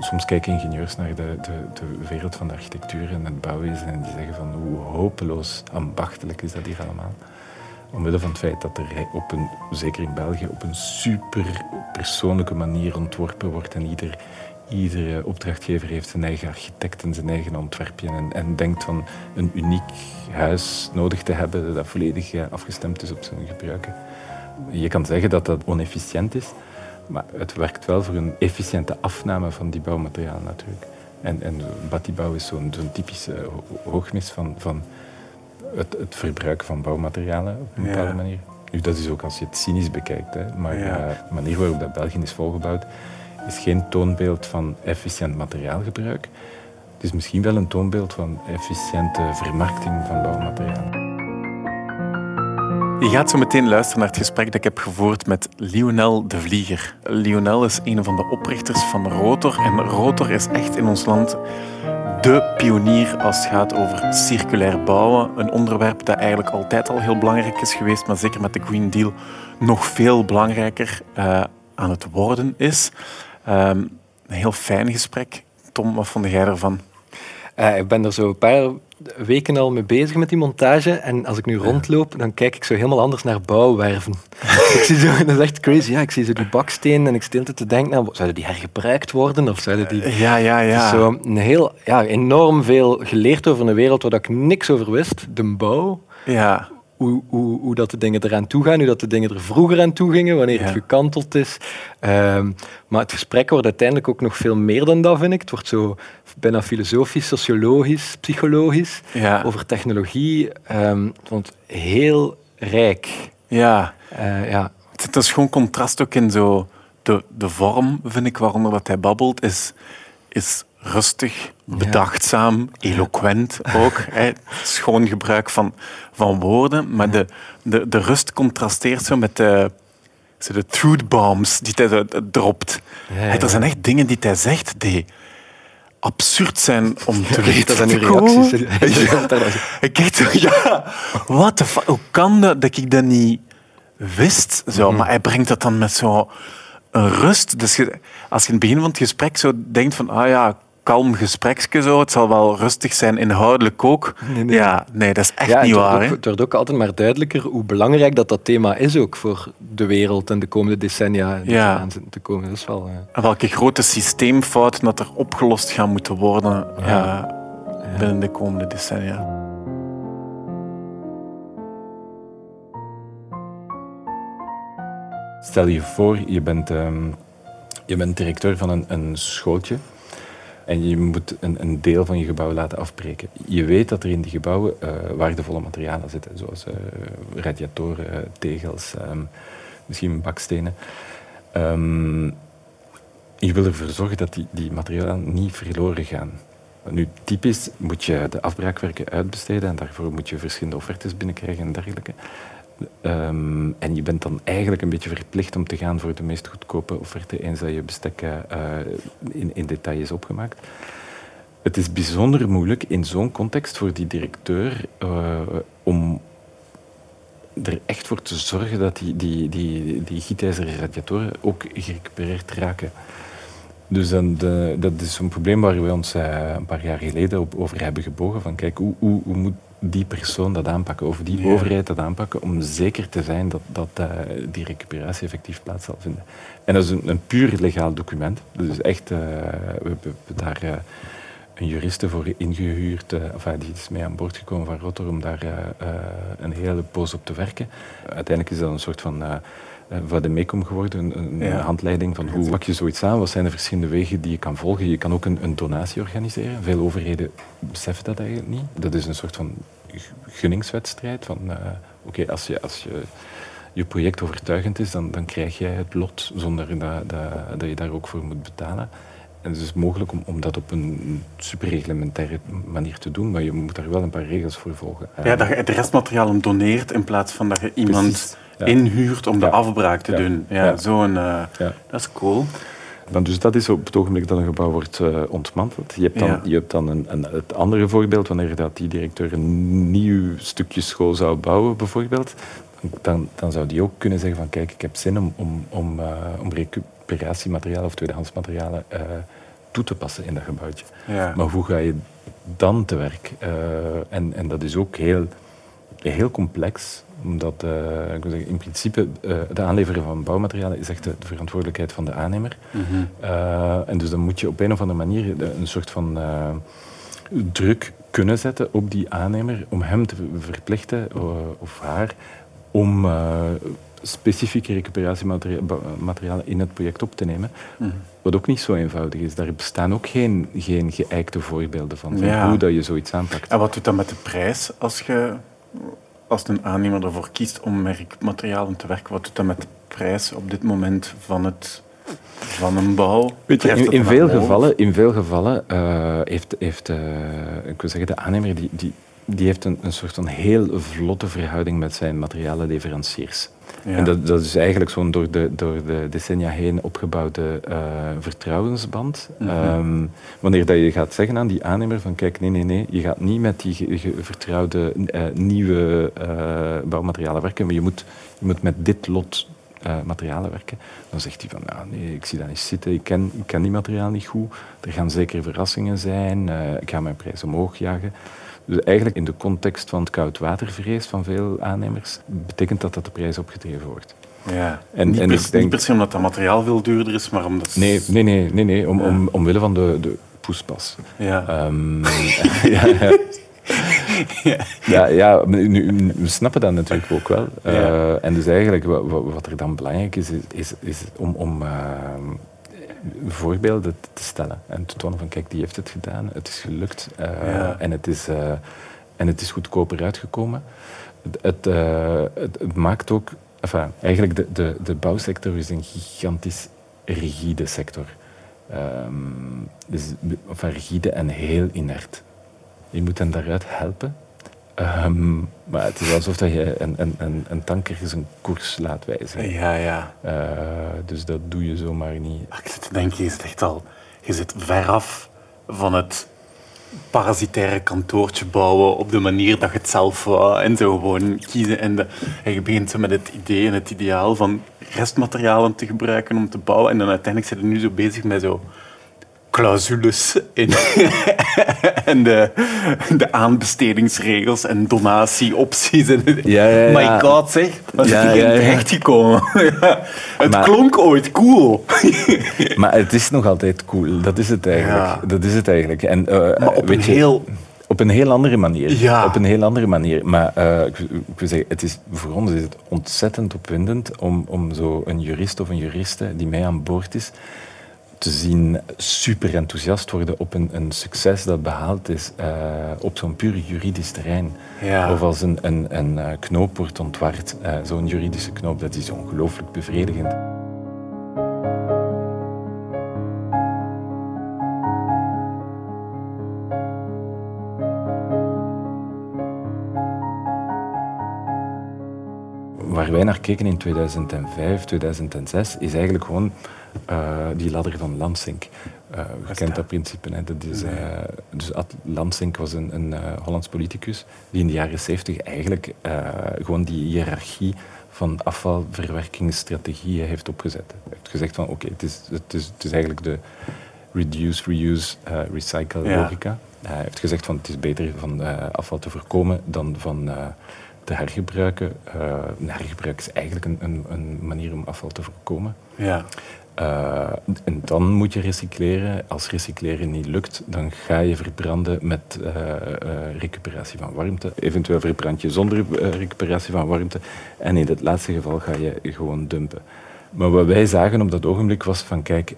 Soms kijken ingenieurs naar de, de, de wereld van de architectuur en het bouwwezen en die zeggen van hoe hopeloos ambachtelijk is dat hier allemaal. Omwille van het feit dat er op een, zeker in België, op een super persoonlijke manier ontworpen wordt en ieder, iedere opdrachtgever heeft zijn eigen architect en zijn eigen ontwerpje en, en denkt van een uniek huis nodig te hebben dat volledig eh, afgestemd is op zijn gebruiken. Je kan zeggen dat dat onefficiënt is, maar het werkt wel voor een efficiënte afname van die bouwmaterialen natuurlijk. En, en batibouw is zo'n typische hoogmis van, van het, het, verbruik van bouwmaterialen op een bepaalde manier. Nu, dat is ook als je het cynisch bekijkt, hè. maar ja. uh, de manier waarop dat België is volgebouwd is geen toonbeeld van efficiënt materiaalgebruik. Het is misschien wel een toonbeeld van efficiënte vermarkting van bouwmaterialen. Je gaat zo meteen luisteren naar het gesprek dat ik heb gevoerd met Lionel de Vlieger. Lionel is een van de oprichters van Rotor. En Rotor is echt in ons land de pionier als het gaat over circulair bouwen. Een onderwerp dat eigenlijk altijd al heel belangrijk is geweest, maar zeker met de Green Deal nog veel belangrijker uh, aan het worden is. Um, een heel fijn gesprek. Tom, wat vond jij ervan? Uh, ik ben er zo een paar weken al mee bezig met die montage. En als ik nu rondloop, dan kijk ik zo helemaal anders naar bouwwerven. ik zie zo, dat is echt crazy. Ja, ik zie zo die bakstenen en ik stil te denken, nou, zouden die hergebruikt worden? Of zouden die... Ja, ja, ja. Zo een heel, ja, enorm veel geleerd over een wereld waar ik niks over wist. De bouw. Ja hoe, hoe, hoe dat de dingen eraan toe gaan, hoe dat de dingen er vroeger aan toe gingen, wanneer het gekanteld is. Um, maar het gesprek wordt uiteindelijk ook nog veel meer dan dat, vind ik. Het wordt zo bijna filosofisch, sociologisch, psychologisch, ja. over technologie. Um, vond het heel rijk. Ja. Uh, ja. Het is gewoon contrast ook in zo de, de vorm, vind ik, waaronder dat hij babbelt, is, is rustig, bedachtzaam, eloquent ook. Hè. Schoon gebruik van, van woorden. Maar de, de, de rust contrasteert zo met de, de truth bombs die hij dropt. Ja, Er zijn echt dingen die hij zegt die absurd zijn om te weten. Dat zijn uw reacties. Ik kijk ja, wat hoe kan dat dat ik dat niet wist? Zo, mhm. Maar hij brengt dat dan met zo een rust. Dus als je in het begin van het gesprek zo denkt van, ah ja, kalm gespreksje zo. Het zal wel rustig zijn, inhoudelijk ook. Nee, nee. Ja, nee, dat is echt niet waar. Ook, het wordt ook altijd maar duidelijker hoe belangrijk dat, dat thema is ook voor de wereld en de komende decennia die ja. aan te komen. Dat is wel, ja. En welke grote systeemfouten dat er opgelost gaan moeten worden ja. Uh, binnen de komende decennia. Stel je voor, je bent, um, je bent directeur van een, een schooltje en je moet een, deel van je gebouw laten afbreken. Je weet dat er in die gebouwen uh, waardevolle materialen zitten, zoals uh, radiatoren, tegels, um, misschien bakstenen. Um, je wil ervoor zorgen dat die, die materialen niet verloren gaan. Nu, typisch moet je de afbraakwerken uitbesteden en daarvoor moet je verschillende offertes binnenkrijgen en dergelijke. Um, en je bent dan eigenlijk een beetje verplicht om te gaan voor de meest goedkope offerte, eens dat je bestek uh, in, in detail is opgemaakt. Het is bijzonder moeilijk in zo'n context voor die directeur uh, om er echt voor te zorgen dat die, die, die, die gietijzeren radiatoren ook gerecupereerd raken. Dus dan de, dat is een probleem waar we ons uh, een paar jaar geleden op, over hebben gebogen. Van kijk, hoe, hoe, hoe moet die persoon dat aanpakken, of die overheid dat aanpakken, om zeker te zijn dat, dat uh, die recuperatie effectief plaats zal vinden. En dat is een, een puur legaal document. Dus echt, uh, we hebben daar uh, een juriste voor ingehuurd, enfin, die is mee aan boord gekomen van Rotterdam om daar een hele poos op te werken. Uiteindelijk is dat een soort van uh, de meekom geworden, een, een handleiding van hoe pak je zoiets aan, wat zijn de verschillende wegen die je kan volgen. Je kan ook een, een donatie organiseren. Veel overheden beseffen dat eigenlijk niet. Dat is een soort van gunningswedstrijd. Van, uh, Oké, als, je, als je, je project overtuigend is, dan, dan krijg jij het lot zonder dat, dat, dat je daar ook voor moet betalen. En het is mogelijk om, om dat op een superreglementaire manier te doen, maar je moet daar wel een paar regels voor volgen. Ja, dat je het restmateriaal doneert in plaats van dat je iemand inhuurt om de afbraak te doen. Ja, Zo'n, uh, Dat is cool. Dan, dus dat is op het ogenblik dat een gebouw wordt uh, ontmanteld. Je hebt dan, je hebt dan een, een, het andere voorbeeld, wanneer dat die directeur een nieuw stukje school zou bouwen, bijvoorbeeld, dan, dan zou die ook kunnen zeggen van kijk, ik heb zin om, om, om, uh, om recuperatiematerialen of tweedehands materialen toe te passen in dat gebouwtje. Ja. Maar hoe ga je dan te werk? Eh, en, en dat is ook heel, heel complex, omdat eh, ik wil zeggen, in principe uh, de aanleveren van bouwmaterialen is echt de, de verantwoordelijkheid van de aannemer. Mhm. Uh, en dus dan moet je op een of andere manier een soort van druk kunnen zetten op die aannemer om hem te verplichten, of haar, om specifieke recuperatiematerialen in het project op te nemen. Mm. Wat ook niet zo eenvoudig is. Daar bestaan ook geen, geen geëikte voorbeelden van, van ja. hoe dat je zoiets aanpakt. En wat doet dat met de prijs als, je, als een aannemer ervoor kiest om met materialen te werken? Wat doet dat met de prijs op dit moment van, het, van een bouw? Weet je, in, in, veel gevallen, in veel gevallen uh, heeft, heeft uh, ik wil zeggen, de aannemer die, die, die heeft een, een soort van heel vlotte verhouding met zijn materialenleveranciers. Ja. En dat, dat, is eigenlijk zo'n door de, door de decennia heen opgebouwde uh, vertrouwensband. Mm -hmm. um, wanneer dat je gaat zeggen aan die aannemer van kijk, nee, nee, nee, je gaat niet met die ge, ge, vertrouwde uh, nieuwe uh, bouwmaterialen werken, maar je moet, je moet met dit lot materialen werken. Dan zegt hij van, nou, nee, ik zie dat niet zitten, ik ken, ik ken die materiaal niet goed, er gaan zeker verrassingen zijn, ik ga mijn prijs omhoog jagen. Dus eigenlijk in de context van het koudwatervrees van veel aannemers betekent dat dat de prijs opgedreven wordt. Ja, en, niet, en per, denk, niet per se omdat dat materiaal veel duurder is, maar omdat... Nee, nee, nee, nee, nee om, ja. om, omwille van de, de poespas. Ja. Um, ja, ja. ja. ja, ja nu, we snappen dat natuurlijk ook wel. Uh, ja. En dus eigenlijk wat, wat, er dan belangrijk is, is, is, is om, om uh, voorbeelden te stellen en te tonen van kijk, die heeft het gedaan, het is gelukt uh, ja. en, het is, uh, en het is goedkoper uitgekomen. Het, het, uh, het, het maakt ook, enfin, eigenlijk de, de, de bouwsector is een gigantisch rigide sector. Um, dus, enfin, rigide en heel inert. Je moet hen daaruit helpen. Um, maar het is alsof dat je een, een, een, een tanker zijn koers laat wijzen. Ja, ja. Uh, dus dat doe je zomaar niet. Ik zit te denken, je zit echt al... Je zit veraf van het parasitaire kantoortje bouwen op de manier dat je het zelf wou. En zo gewoon kiezen. En, de, en je begint zo met het idee en het ideaal van restmaterialen te gebruiken om te bouwen. En dan uiteindelijk zit je nu zo bezig met zo clausules in en de, de aanbestedingsregels en donatieopties. En ja, ja, ja. My god, zeg. Wat Ja, is hier ja, ja. terechtgekomen? ja. Het Maar- klonk ooit cool. Maar het is nog altijd cool, dat is het eigenlijk. Dat is het eigenlijk. En, uh, maar op een weet je, heel... Op een heel andere manier. Ja. Op een heel andere manier. Maar uh, ik, ik wil zeggen, het is, voor ons is het ontzettend opwindend om, om zo een jurist of een juriste die mij aan boord is, te zien super enthousiast worden op een, een succes dat behaald is uh, op zo'n puur juridisch terrein. Ja. Of als een, een, een uh, knoop wordt ontward. Uh, zo'n juridische knoop, dat is ongelooflijk bevredigend. Waar wij naar keken in 2005, 2006, is eigenlijk gewoon uh, die ladder van Lansink. Uh, je kent dat principe. Hè? Dat is, uh, dus Ad Lansink was een, een Hollands politicus die in de jaren 70 eigenlijk gewoon die hiërarchie van afvalverwerkingsstrategieën heeft opgezet. Hij heeft gezegd van oké, okay, het, is, het, is, het is eigenlijk de reduce, reuse, recycle Ja. logica. Hij heeft gezegd van het is beter van afval te voorkomen dan van te hergebruiken. Uh, hergebruik is eigenlijk een, een, een, manier om afval te voorkomen. Ja. Uh, en dan moet je recycleren. Als recycleren niet lukt, dan ga je verbranden met uh, recuperatie van warmte. Eventueel verbrand je zonder recuperatie van warmte. En in het laatste geval ga je gewoon dumpen. Maar wat wij zagen op dat ogenblik was van kijk,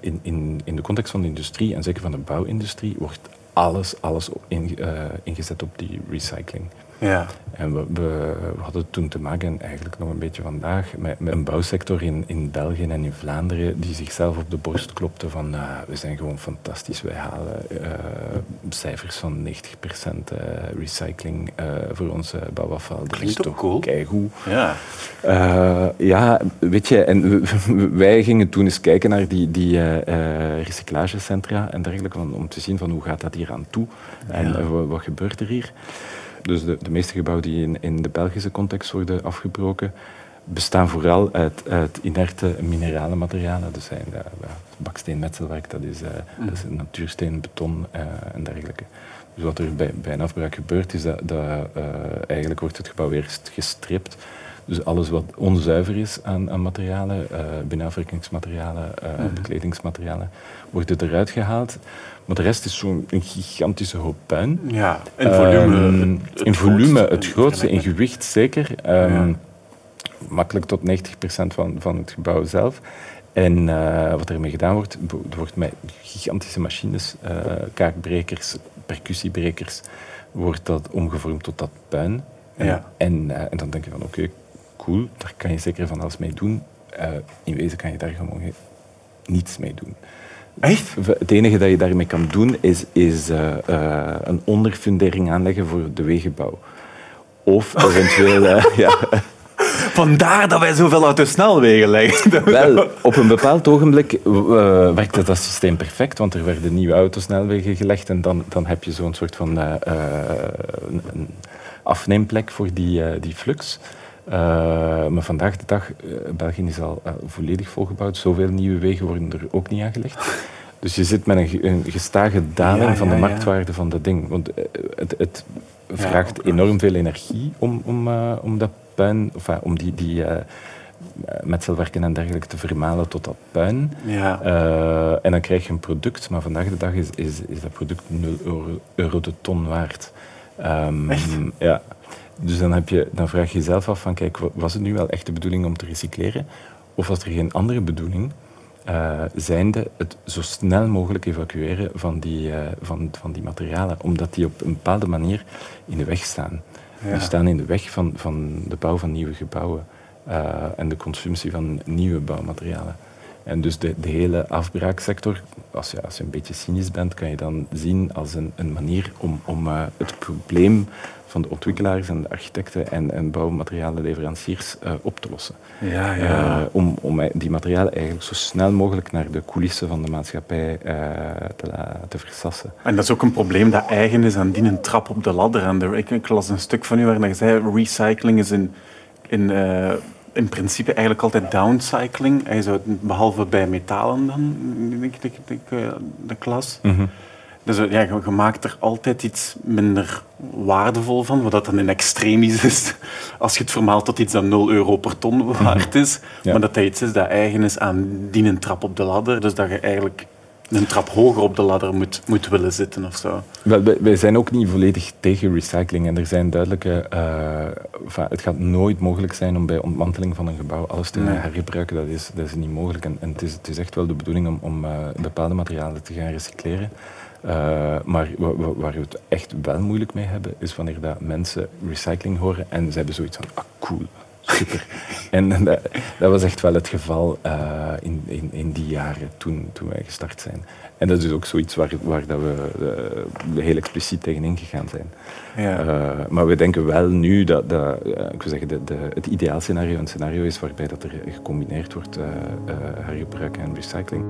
in, in, in de context van de industrie en zeker van de bouwindustrie wordt alles, alles in, ingezet op die recycling. Ja. En we, we, we, hadden toen te maken, eigenlijk nog een beetje vandaag, met, met een bouwsector in, in België en in Vlaanderen die zichzelf op de borst klopte van uh, we zijn gewoon fantastisch, wij halen uh, cijfers van 90% uh, recycling uh, voor onze bouwafval. Dat Klinkt is toch cool. keigoed. Ja. Ja, weet je, en wij gingen toen eens kijken naar die, die recyclagecentra en dergelijke, om, om te zien van hoe gaat dat hier aan toe en Ja. wat gebeurt er hier. Dus de, de meeste gebouwen die in, in de Belgische context worden afgebroken, bestaan vooral uit, uit inerte minerale materialen. Dus zijn, uh, baksteen, metselwerk, dat is, uh, dat is natuursteen, beton en dergelijke. Dus wat er bij, bij een afbraak gebeurt, is dat, dat eigenlijk wordt het gebouw eerst gestript dus alles wat onzuiver is aan, aan materialen, uh, binnenafwerkingsmaterialen, uh, bekledingsmaterialen, wordt eruit gehaald. Maar de rest is zo'n gigantische hoop puin. Ja, in volume. Um, het, in volume het grootste, in gewicht zeker. Um, ja. Makkelijk tot 90% van, van het gebouw zelf. En uh, wat ermee gedaan wordt, er wordt met gigantische machines, kaakbrekers, percussiebrekers, wordt dat omgevormd tot dat puin. En, ja. en, en dan denk je van oké, okay, cool, daar kan je zeker van alles mee doen. Uh, in wezen kan je daar gewoon niets mee doen. Echt? Het enige dat je daarmee kan doen is, is uh, uh, een onderfundering aanleggen voor de wegenbouw. Of eventueel... ja. Vandaar dat wij zoveel autosnelwegen leggen. Wel, op een bepaald ogenblik werkte dat systeem perfect, want er werden nieuwe autosnelwegen gelegd en dan, dan heb je zo'n soort van een, een afneemplek voor die, die flux. Uh, maar vandaag de dag, uh, België is al uh, volledig volgebouwd. Zoveel nieuwe wegen worden er ook niet aangelegd. Dus je zit met een, een gestage daling ja, van de marktwaarde ja. van dat ding. Want het, het vraagt enorm veel energie om, om, om dat puin, of om die, die metselwerken en dergelijke te vermalen tot dat puin. Ja. en dan krijg je een product, maar vandaag de dag is, is, is dat product 0 euro, euro de ton waard. Um, ja. Dus dan, heb je, dan vraag je jezelf af van, kijk, was het nu wel echt de bedoeling om te recycleren? Of was er geen andere bedoeling, uh, zijnde het zo snel mogelijk evacueren van die, uh, van, van die materialen, omdat die op een bepaalde manier in de weg staan. Ja. Die staan in de weg van, van de bouw van nieuwe gebouwen uh, en de consumptie van nieuwe bouwmaterialen. En dus de, de hele afbraaksector, als je, als je een beetje cynisch bent, kan je dan zien als een, een manier om, om het probleem van de ontwikkelaars en de architecten en, en bouwmaterialenleveranciers uh, op te lossen. Ja, ja. Uh, om, om die materialen eigenlijk zo snel mogelijk naar de coulissen van de maatschappij uh, te, te versassen. En dat is ook een probleem dat eigen is aan die een trap op de ladder. En de, ik, ik las een stuk van u waarin je zei, recycling is in, in, in principe eigenlijk altijd downcycling. behalve bij metalen dan, denk ik, de, de, de klas. Mm -hmm. Dus ja, je maakt er altijd iets minder waardevol van, wat dat dan in extremis is. Als je het vermaalt tot iets dat 0 euro per ton waard is, ja. maar dat dat iets is dat eigen is aan die een trap op de ladder. Dus dat je eigenlijk een trap hoger op de ladder moet, moet willen zitten of zo. Wij zijn ook niet volledig tegen recycling en er zijn duidelijke... Uh, het gaat nooit mogelijk zijn om bij ontmanteling van een gebouw alles te nee. hergebruiken. Dat is, dat is niet mogelijk. En, en het, is, het, is, echt wel de bedoeling om, om uh, bepaalde materialen te gaan recycleren. Uh, maar waar we het echt wel moeilijk mee hebben, is wanneer dat mensen recycling horen en ze hebben zoiets van, ah cool, super. en dat, dat, was echt wel het geval uh, in, in, in, die jaren toen, toen wij gestart zijn. En dat is ook zoiets waar, waar dat we uh, heel expliciet tegenin gegaan zijn. Ja. maar we denken wel nu dat, dat ik wil zeggen, de, de, het ideaalscenario een scenario is waarbij dat er gecombineerd wordt hergebruik en recycling.